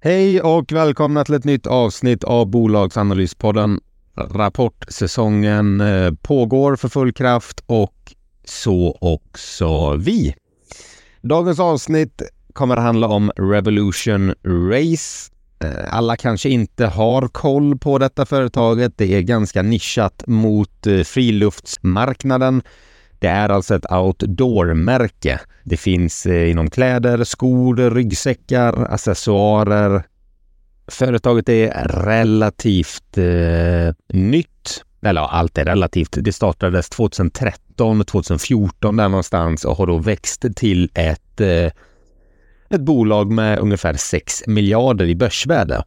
Hej och välkomna till ett nytt avsnitt av Bolagsanalyspodden. Rapportsäsongen eh, pågår för full kraft och så också vi. Dagens avsnitt kommer att handla om Revolution Race. Eh, alla kanske inte har koll på detta företaget. Det är ganska nischat mot eh, friluftsmarknaden. Det är alltså ett outdoor-märke. Det finns eh, inom kläder, skor, ryggsäckar, accessoarer. Företaget är relativt eh, nytt. Eller ja, allt är relativt. Det startades 2013, 2014 där någonstans och har då växt till ett, eh, ett bolag med ungefär 6 miljarder i börsvärde.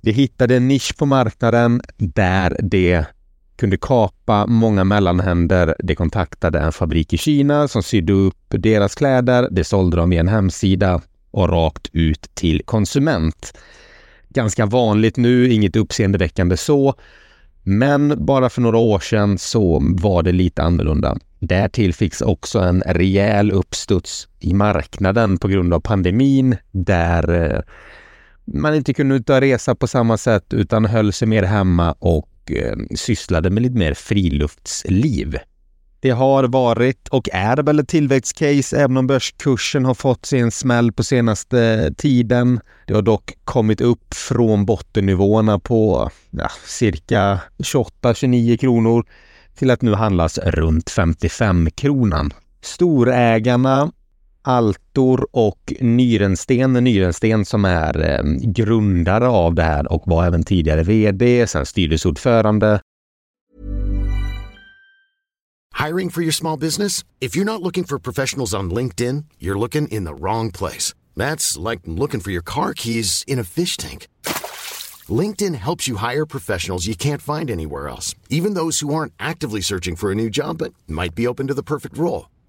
Det hittade en nisch på marknaden där det kunde kapa många mellanhänder. De kontaktade en fabrik i Kina som sydde upp deras kläder. Det sålde de via en hemsida och rakt ut till konsument. Ganska vanligt nu, inget uppseendeväckande så. Men bara för några år sedan så var det lite annorlunda. Därtill fick också en rejäl uppstuds i marknaden på grund av pandemin där eh, man inte kunde ut och resa på samma sätt utan höll sig mer hemma och eh, sysslade med lite mer friluftsliv. Det har varit och är väl ett tillväxtcase även om börskursen har fått sig en smäll på senaste eh, tiden. Det har dock kommit upp från bottennivåerna på ja, cirka 28-29 kronor till att nu handlas runt 55 kronan. Storägarna Altor och Nyrensten. Nyrensten som är eh, grundare av det här och var även tidigare VD, sen styrelseordförande. Hiring for your small business? If you're not looking for professionals on LinkedIn, you're looking in the wrong place. That's like looking for your car keys in a fish tank. LinkedIn helps you hire professionals you can't find anywhere else, even those who aren't actively searching for a new job but might be open to the perfect role.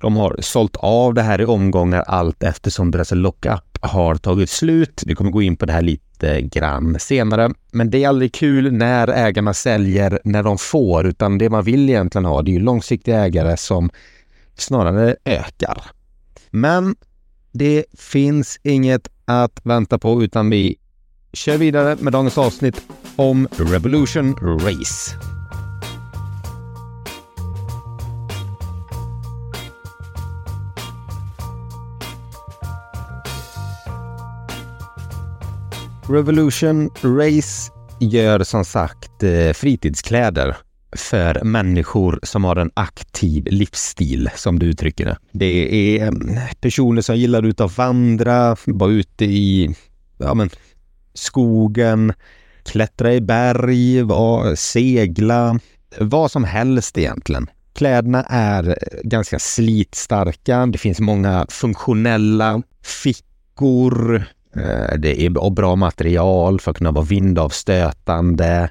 De har sålt av det här i omgångar allt eftersom deras lockup har tagit slut. Vi kommer gå in på det här lite grann senare. Men det är aldrig kul när ägarna säljer när de får, utan det man vill egentligen ha, det är ju långsiktiga ägare som snarare ökar. Men det finns inget att vänta på utan vi kör vidare med dagens avsnitt om Revolution Race. Revolution Race gör som sagt eh, fritidskläder för människor som har en aktiv livsstil, som du uttrycker det. Det är mm, personer som gillar ut att vandra, vara ute i ja, men, skogen, klättra i berg, var, segla, vad som helst egentligen. Kläderna är eh, ganska slitstarka. Det finns många funktionella fickor, Eh, det är bra material för att kunna vara vindavstötande.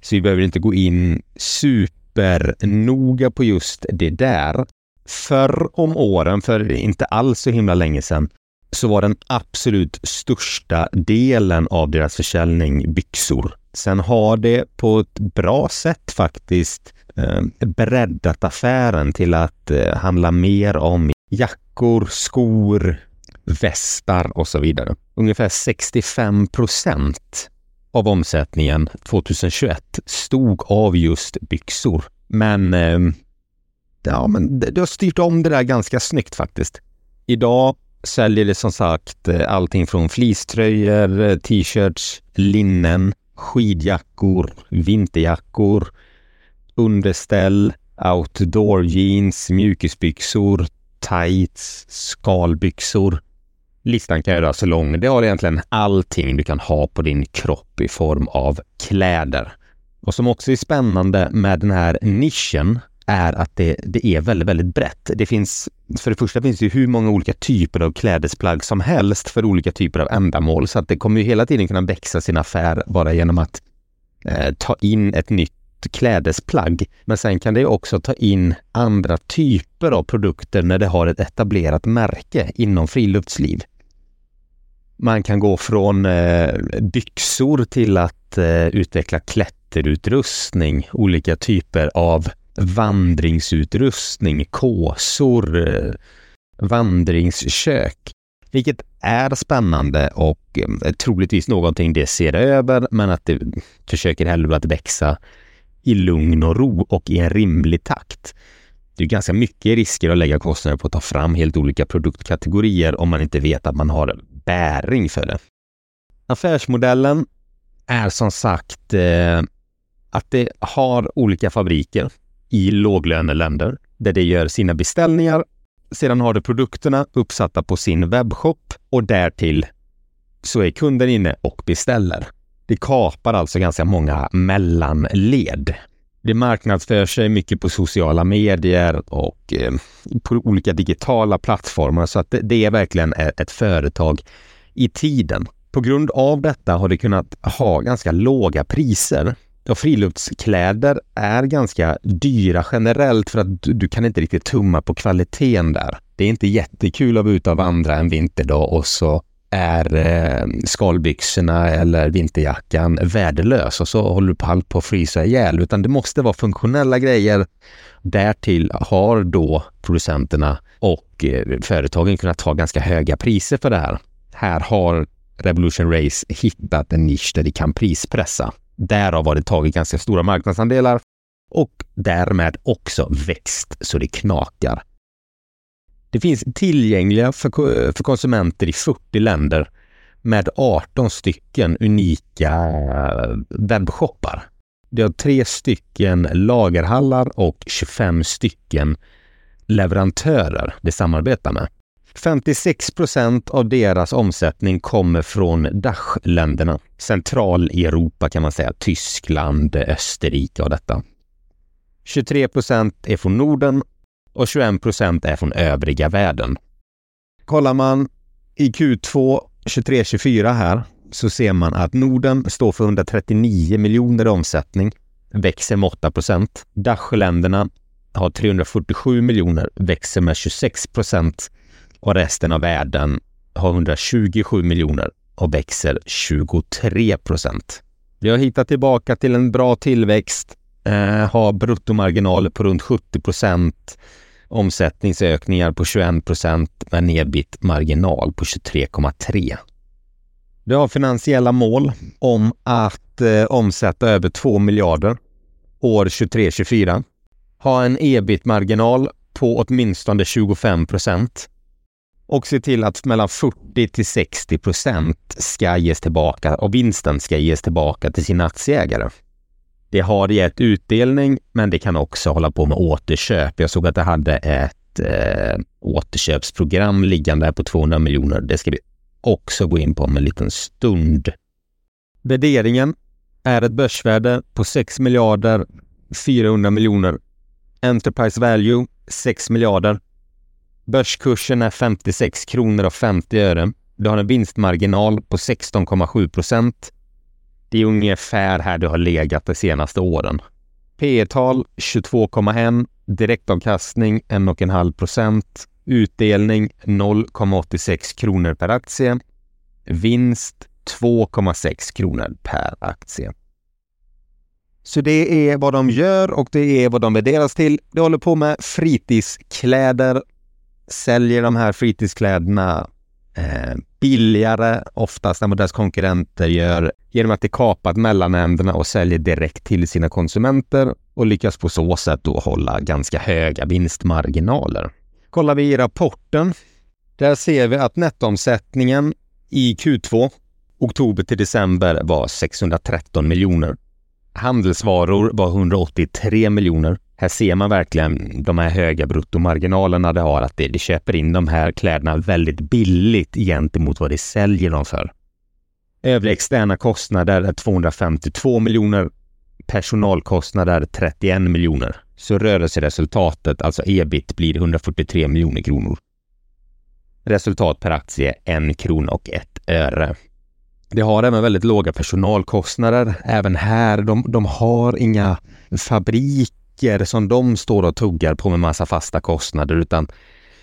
Så vi behöver inte gå in supernoga på just det där. Förr om åren, för inte alls så himla länge sedan, så var den absolut största delen av deras försäljning byxor. Sen har det på ett bra sätt faktiskt eh, breddat affären till att eh, handla mer om jackor, skor, västar och så vidare. Ungefär 65 procent av omsättningen 2021 stod av just byxor. Men, eh, ja, men du har styrt om det där ganska snyggt faktiskt. Idag säljer det som sagt eh, allting från fleecetröjor, eh, t-shirts, linnen, skidjackor, vinterjackor, underställ, outdoor jeans, mjukisbyxor, tights, skalbyxor. Listan kan göras så lång. Det har egentligen allting du kan ha på din kropp i form av kläder. Och som också är spännande med den här nischen är att det, det är väldigt, väldigt brett. Det finns, för det första finns det hur många olika typer av klädesplagg som helst för olika typer av ändamål, så att det kommer ju hela tiden kunna växa sin affär bara genom att eh, ta in ett nytt klädesplagg. Men sen kan det också ta in andra typer av produkter när det har ett etablerat märke inom friluftsliv. Man kan gå från eh, byxor till att eh, utveckla klätterutrustning, olika typer av vandringsutrustning, kåsor, eh, vandringskök. Vilket är spännande och eh, troligtvis någonting det ser över, men att det försöker hellre att växa i lugn och ro och i en rimlig takt. Det är ganska mycket risker att lägga kostnader på att ta fram helt olika produktkategorier om man inte vet att man har bäring för det. Affärsmodellen är som sagt eh, att det har olika fabriker i låglöneländer där det gör sina beställningar. Sedan har det produkterna uppsatta på sin webbshop och därtill så är kunden inne och beställer. Det kapar alltså ganska många mellanled. Det marknadsför sig mycket på sociala medier och eh, på olika digitala plattformar så att det, det är verkligen ett, företag i tiden. På grund av detta har det kunnat ha ganska låga priser Och friluftskläder är ganska dyra generellt för att du, du, kan inte riktigt tumma på kvaliteten där. Det är inte jättekul att vara ute och vandra en vinterdag och så är eh, skalbyxorna eller vinterjackan värdelös och så håller du på halvt på att frysa ihjäl, utan det måste vara funktionella grejer. Därtill har då producenterna och eh, företagen kunnat ta ganska höga priser för det här. Här har Revolution Race hittat en nisch där de kan prispressa. Därav har det tagit ganska stora marknadsandelar och därmed också växt så det knakar. Det finns tillgängliga för, för konsumenter i 40 länder med 18 stycken unika eh, webbshoppar. Det har tre stycken lagerhallar och 25 stycken leverantörer det samarbetar med. 56 procent av deras omsättning kommer från Dach-länderna. Centraleuropa kan man säga, Tyskland, Österrike och detta. 23 procent är från Norden och 21 procent är från övriga världen. Kollar man i Q2 23-24 här så ser man att Norden står för 139 miljoner i omsättning, växer med 8 procent. Dachländerna har 347 miljoner, växer med 26 procent och resten av världen har 127 miljoner och växer 23 procent. Vi har hittat tillbaka till en bra tillväxt, eh, har bruttomarginaler på runt 70 procent, omsättningsökningar på 21 procent med en ebit-marginal på 23,3. Vi har finansiella mål om att eh, omsätta över 2 miljarder år 23-24. Ha en ebit-marginal på åtminstone 25 procent och se till att mellan 40 till 60 procent ska ges tillbaka och vinsten ska ges tillbaka till sina aktieägare. Det har gett utdelning, men det kan också hålla på med återköp. Jag såg att det hade ett eh, återköpsprogram liggande på 200 miljoner. Det ska vi också gå in på om en liten stund. Värderingen är ett börsvärde på 6 miljarder 400 miljoner. Enterprise value 6 miljarder Börskursen är 56 kronor och 50 öre. Du har en vinstmarginal på 16,7 procent. Det är ungefär här du har legat de senaste åren. P tal 22,1, direktavkastning 1,5 procent, utdelning 0,86 kronor per aktie, vinst 2,6 kronor per aktie. Så det är vad de gör och det är vad de värderas till. De håller på med fritidskläder säljer de här fritidskläderna eh, billigare oftast än vad deras konkurrenter gör genom att de kapat mellanhänderna och säljer direkt till sina konsumenter och lyckas på så sätt då hålla ganska höga vinstmarginaler. Kollar vi i rapporten, där ser vi att nettoomsättningen i Q2 oktober till december var 613 miljoner. Handelsvaror var 183 miljoner. Här ser man verkligen de här höga bruttomarginalerna det har, att det, det köper in de här kläderna väldigt billigt gentemot vad det säljer dem för. Övriga externa kostnader är 252 miljoner, personalkostnader 31 miljoner. Så rörelseresultatet, alltså ebit, blir 143 miljoner kronor. Resultat per aktie 1 krona och 1 öre. Det har även väldigt låga personalkostnader. Även här, de, de har inga fabriker som de står och tuggar på med massa fasta kostnader, utan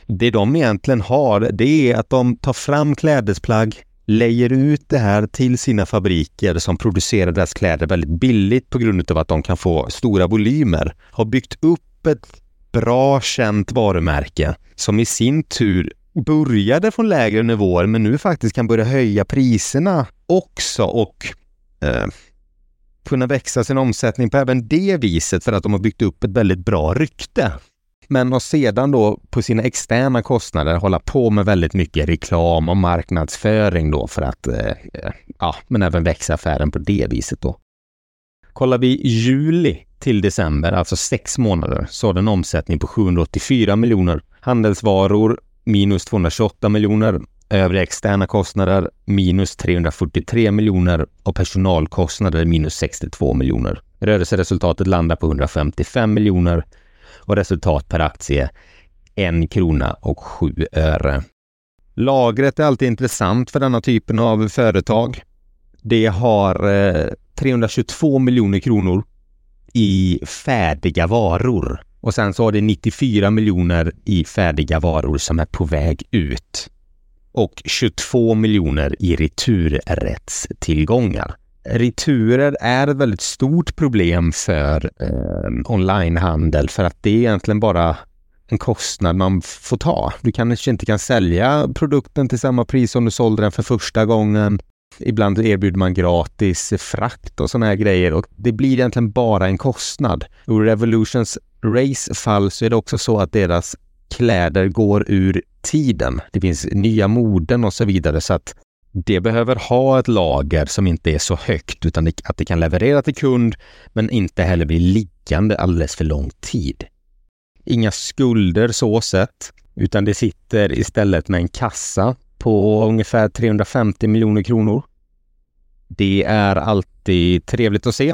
det de egentligen har, det är att de tar fram klädesplagg, lejer ut det här till sina fabriker som producerar deras kläder väldigt billigt på grund av att de kan få stora volymer. Har byggt upp ett bra känt varumärke som i sin tur började från lägre nivåer men nu faktiskt kan börja höja priserna också och eh, kunna växa sin omsättning på även det viset för att de har byggt upp ett väldigt bra rykte. Men och sedan då på sina externa kostnader hålla på med väldigt mycket reklam och marknadsföring då för att, eh, ja, men även växa affären på det viset då. Kollar vi juli till december, alltså sex månader, så har den omsättning på 784 miljoner. Handelsvaror minus 228 miljoner, övriga externa kostnader minus 343 miljoner och personalkostnader minus 62 miljoner. Rörelseresultatet landar på 155 miljoner och resultat per aktie 1 krona och 7 öre. Lagret är alltid intressant för denna typen av företag. Det har eh, 322 miljoner kronor i färdiga varor och sen så har det 94 miljoner i färdiga varor som är på väg ut och 22 miljoner i returrättstillgångar. Returer är ett väldigt stort problem för eh, onlinehandel för att det är egentligen bara en kostnad man får ta. Du kanske inte kan sälja produkten till samma pris som du sålde den för första gången. Ibland erbjuder man gratis frakt och sådana här grejer och det blir egentligen bara en kostnad. Och Revolutions Rays fall så är det också så att deras kläder går ur tiden. Det finns nya moden och så vidare så att det behöver ha ett lager som inte är så högt utan att det kan leverera till kund men inte heller bli liggande alldeles för lång tid. Inga skulder så sett, utan det sitter istället med en kassa på ungefär 350 miljoner kronor. Det är alltid trevligt att se.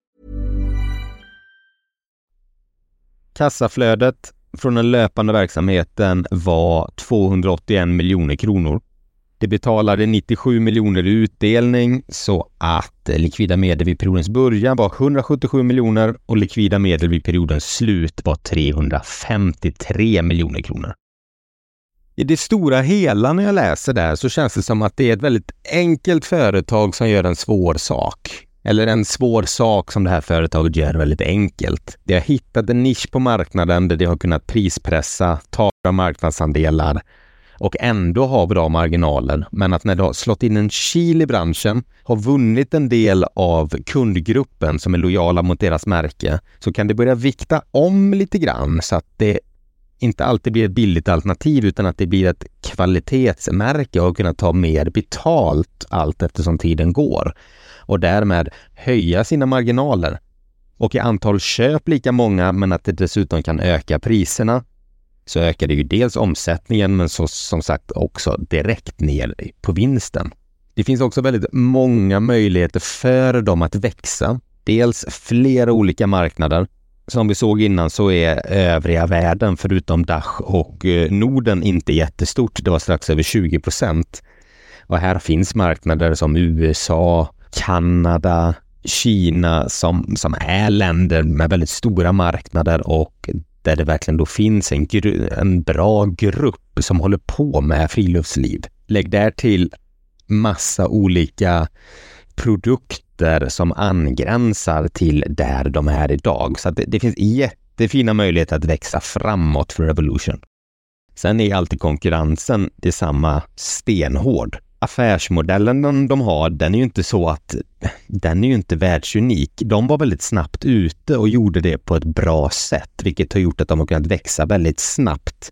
Kassaflödet från den löpande verksamheten var 281 miljoner kronor. Det betalade 97 miljoner i utdelning så att likvida medel vid periodens början var 177 miljoner och likvida medel vid periodens slut var 353 miljoner kronor. I det stora hela när jag läser det här så känns det som att det är ett väldigt enkelt företag som gör en svår sak. Eller en svår sak som det här företaget gör väldigt enkelt. De har hittat en nisch på marknaden där de har kunnat prispressa, ta marknadsandelar och ändå ha bra marginaler. Men att när de har slått in en kil i branschen, har vunnit en del av kundgruppen som är lojala mot deras märke, så kan det börja vikta om lite grann så att det inte alltid blir ett billigt alternativ utan att det blir ett kvalitetsmärke och kunna ta mer betalt allt eftersom tiden går och därmed höja sina marginaler och i antal köp lika många men att det dessutom kan öka priserna så ökar det ju dels omsättningen men så, som sagt också direkt ner på vinsten. Det finns också väldigt många möjligheter för dem att växa. Dels flera olika marknader. Som vi såg innan så är övriga världen förutom Dach och eh, Norden inte jättestort. Det var strax över 20 procent. Och här finns marknader som USA, Kanada, Kina som, som är länder med väldigt stora marknader och där det verkligen då finns en, en bra grupp som håller på med friluftsliv. Lägg där till massa olika produkter som angränsar till där de är idag. Så det, det finns jättefina möjligheter att växa framåt för Revolution. Sen är alltid konkurrensen detsamma stenhård affärsmodellen de har, den är ju inte så att den är ju inte världsunik. De var väldigt snabbt ute och gjorde det på ett bra sätt, vilket har gjort att de har kunnat växa väldigt snabbt.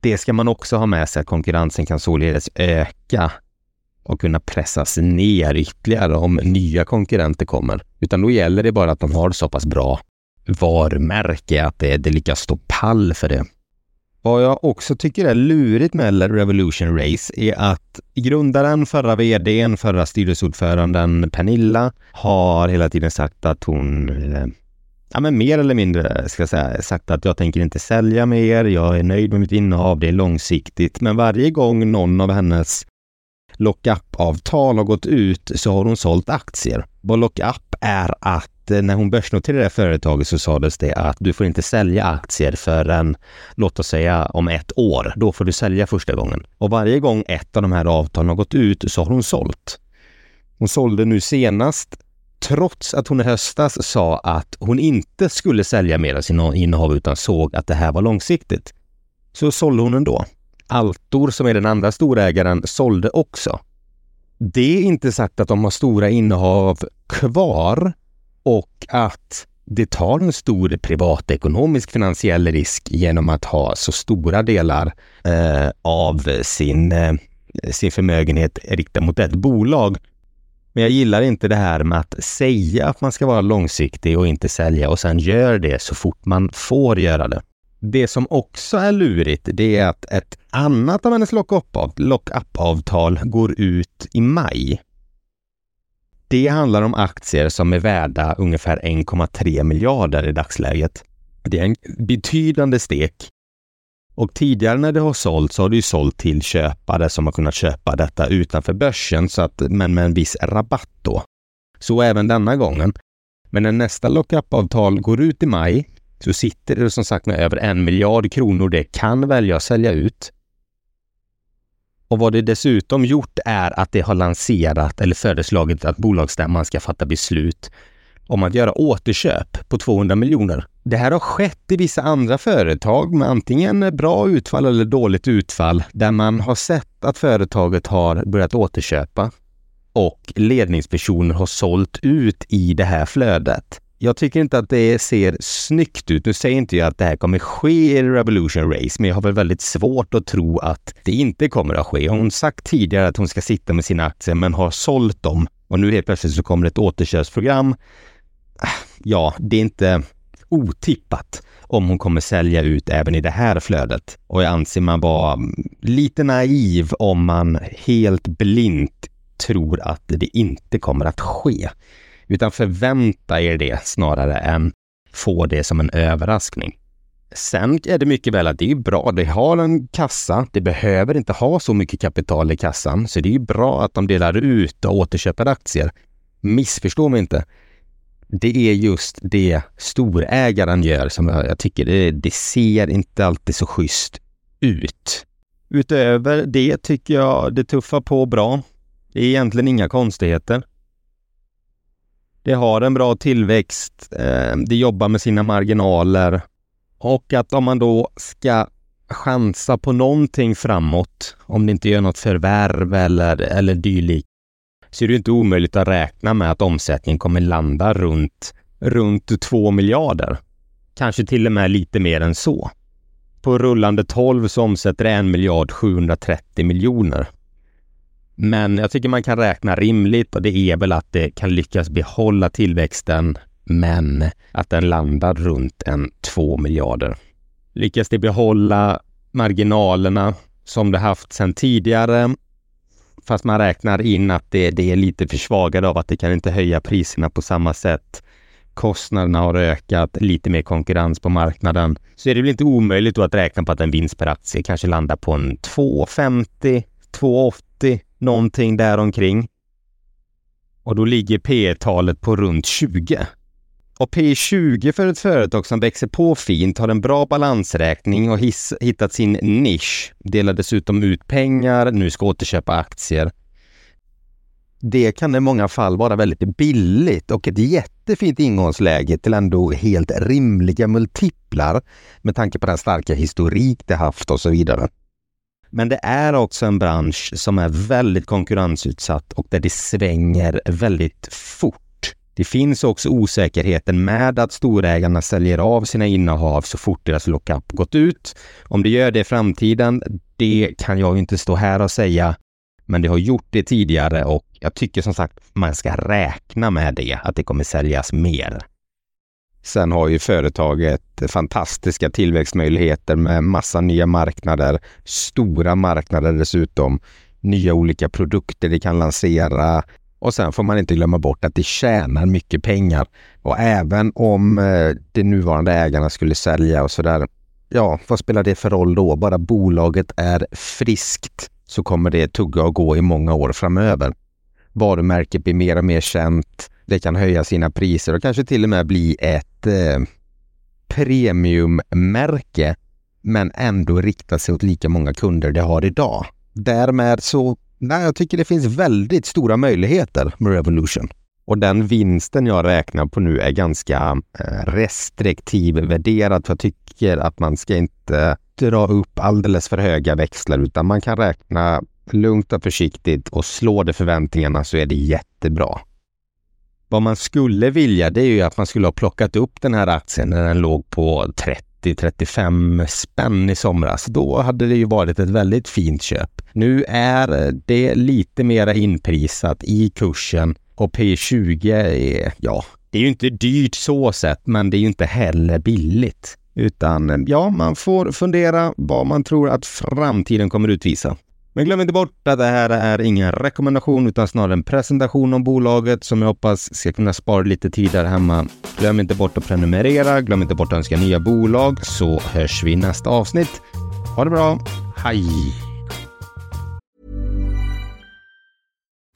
Det ska man också ha med sig att konkurrensen kan således öka och kunna pressas ner ytterligare om nya konkurrenter kommer. Utan då gäller det bara att de har så pass bra varumärke att det, det lyckas stå pall för det. Vad jag också tycker är lurigt med Revolution Race är att grundaren, förra vdn, förra styrelseordföranden Pernilla har hela tiden sagt att hon eh, ja, men mer eller mindre ska jag säga, sagt att jag tänker inte sälja mer, jag är nöjd med mitt innehav, det är långsiktigt. Men varje gång någon av hennes lockup-avtal har gått ut så har hon sålt aktier. Vad lockup är att Eh, när hon börsnoterade det företaget så sades det att du får inte sälja aktier förrän, låt oss säga om ett år. Då får du sälja första gången. Och varje gång ett av de här avtalen har gått ut så har hon sålt. Hon sålde nu senast trots att hon i höstas sa att hon inte skulle sälja mer av sina innehav utan såg att det här var långsiktigt. Så sålde hon ändå. Altor, som är den andra storägaren, sålde också. Det är inte sagt att de har stora innehav kvar, och att det tar en stor privatekonomisk finansiell risk genom att ha så stora delar eh, av sin, eh, sin förmögenhet riktad mot ett bolag. Men jag gillar inte det här med att säga att man ska vara långsiktig och inte sälja och sen gör det så fort man får göra det. Det som också är lurigt, det är att ett annat av hennes lock-up-avtal går ut i maj det handlar om aktier som är värda ungefär 1,3 miljarder i dagsläget. Det är en betydande stek. Och tidigare när det har sålt så har det ju sålt till köpare som har kunnat köpa detta utanför börsen, så att, men med en viss rabatt då. Så även denna gången. Men när nästa lockup-avtal går ut i maj så sitter det som sagt med över en miljard kronor det kan välja att sälja ut. Och vad det dessutom gjort är att det har lanserat eller föreslagit att bolagsstämman ska fatta beslut om att göra återköp på 200 miljoner. Det här har skett i vissa andra företag med antingen bra utfall eller dåligt utfall där man har sett att företaget har börjat återköpa och ledningspersoner har sålt ut i det här flödet jag tycker inte att det ser snyggt ut. Nu säger inte jag att det här kommer ske i Revolution Race, men jag har väl väldigt svårt att tro att det inte kommer att ske. Hon har sagt tidigare att hon ska sitta med sina aktier, men har sålt dem. Och nu helt plötsligt så kommer det ett återköpsprogram. Ah, ja, det är inte otippat om hon kommer sälja ut även i det här flödet. Och jag anser man vara lite naiv om man helt blint tror att det inte kommer att ske. Utan förvänta er det snarare än få det som en överraskning. Sen är det mycket väl att det är bra. Det har en kassa. Det behöver inte ha så mycket kapital i kassan, så det är bra att de delar ut och återköper aktier. Missförstå mig inte. Det är just det storägaren gör som jag, tycker det, det ser inte alltid så schysst ut. Utöver det tycker jag det tuffar på bra. Det är egentligen inga konstigheter. Det har en bra tillväxt, eh, det jobbar med sina marginaler och att om man då ska chansa på någonting framåt, om det inte gör något förvärv eller, eller dylikt, så är det inte omöjligt att räkna med att omsättningen kommer landa runt, runt 2 miljarder. Kanske till och med lite mer än så. På rullande 12 så omsätter det 1 miljard 730 miljoner. Men jag tycker man kan räkna rimligt och det är väl att det kan lyckas behålla tillväxten men att den landar runt en 2 miljarder. Lyckas det behålla marginalerna som det haft sedan tidigare fast man räknar in att det, det är lite försvagade av att det kan inte höja priserna på samma sätt. Kostnaderna har ökat, lite mer konkurrens på marknaden. Så är det väl inte omöjligt då att räkna på att en vinst per aktie kanske landar på en 2,50, 2,80, någonting däromkring. Och då ligger P talet på runt 20. Och P20 för ett företag som växer på fint, har en bra balansräkning och hiss, hittat sin nisch, delar dessutom ut pengar, nu ska återköpa aktier. Det kan i många fall vara väldigt billigt och ett jättefint ingångsläge till ändå helt rimliga multiplar med tanke på den starka historik det haft och så vidare. Men det är också en bransch som är väldigt konkurrensutsatt och där det svänger väldigt fort. Det finns också osäkerheten med att storägarna säljer av sina innehav så fort deras lockup gått ut. Om det gör det i framtiden, det kan jag inte stå här och säga. Men det har gjort det tidigare och jag tycker som sagt man ska räkna med det, att det kommer säljas mer. Sen har ju företaget fantastiska tillväxtmöjligheter med massa nya marknader, stora marknader dessutom, nya olika produkter de kan lansera, och sen får man inte glömma bort att det tjänar mycket pengar. Och även om eh, de nuvarande ägarna skulle sälja och sådär, ja, vad spelar det för roll då? Bara bolaget är friskt så kommer det tugga och gå i många år framöver. Varumärket blir mer och mer känt. Det kan höja sina priser och kanske till och med bli ett eh, premiummärke men ändå rikta sig åt lika många kunder det har idag. Därmed så Nej, jag tycker det finns väldigt stora möjligheter med Revolution. Och den vinsten jag räknar på nu är ganska eh, restriktiv värderad. För jag tycker att man ska inte dra upp alldeles för höga växlar utan man kan räkna lugnt och försiktigt och slå de förväntningarna så är det jättebra. Vad man skulle vilja det är ju att man skulle ha plockat upp den här aktien när den låg på 30-35 spänn i somras. Då hade det ju varit ett väldigt fint köp. Nu är det lite mera inprisat i kursen och P20 är, ja, det är ju inte dyrt så sett, men det är ju inte heller billigt. Utan ja, man får fundera vad man tror att framtiden kommer utvisa. Men glöm inte bort att det här är ingen rekommendation utan snarare en presentation om bolaget som jag hoppas ska kunna spara lite tid där hemma. Glöm inte bort att prenumerera, glöm inte bort att önska nya bolag så hörs vi i nästa avsnitt. Ha det bra, hej!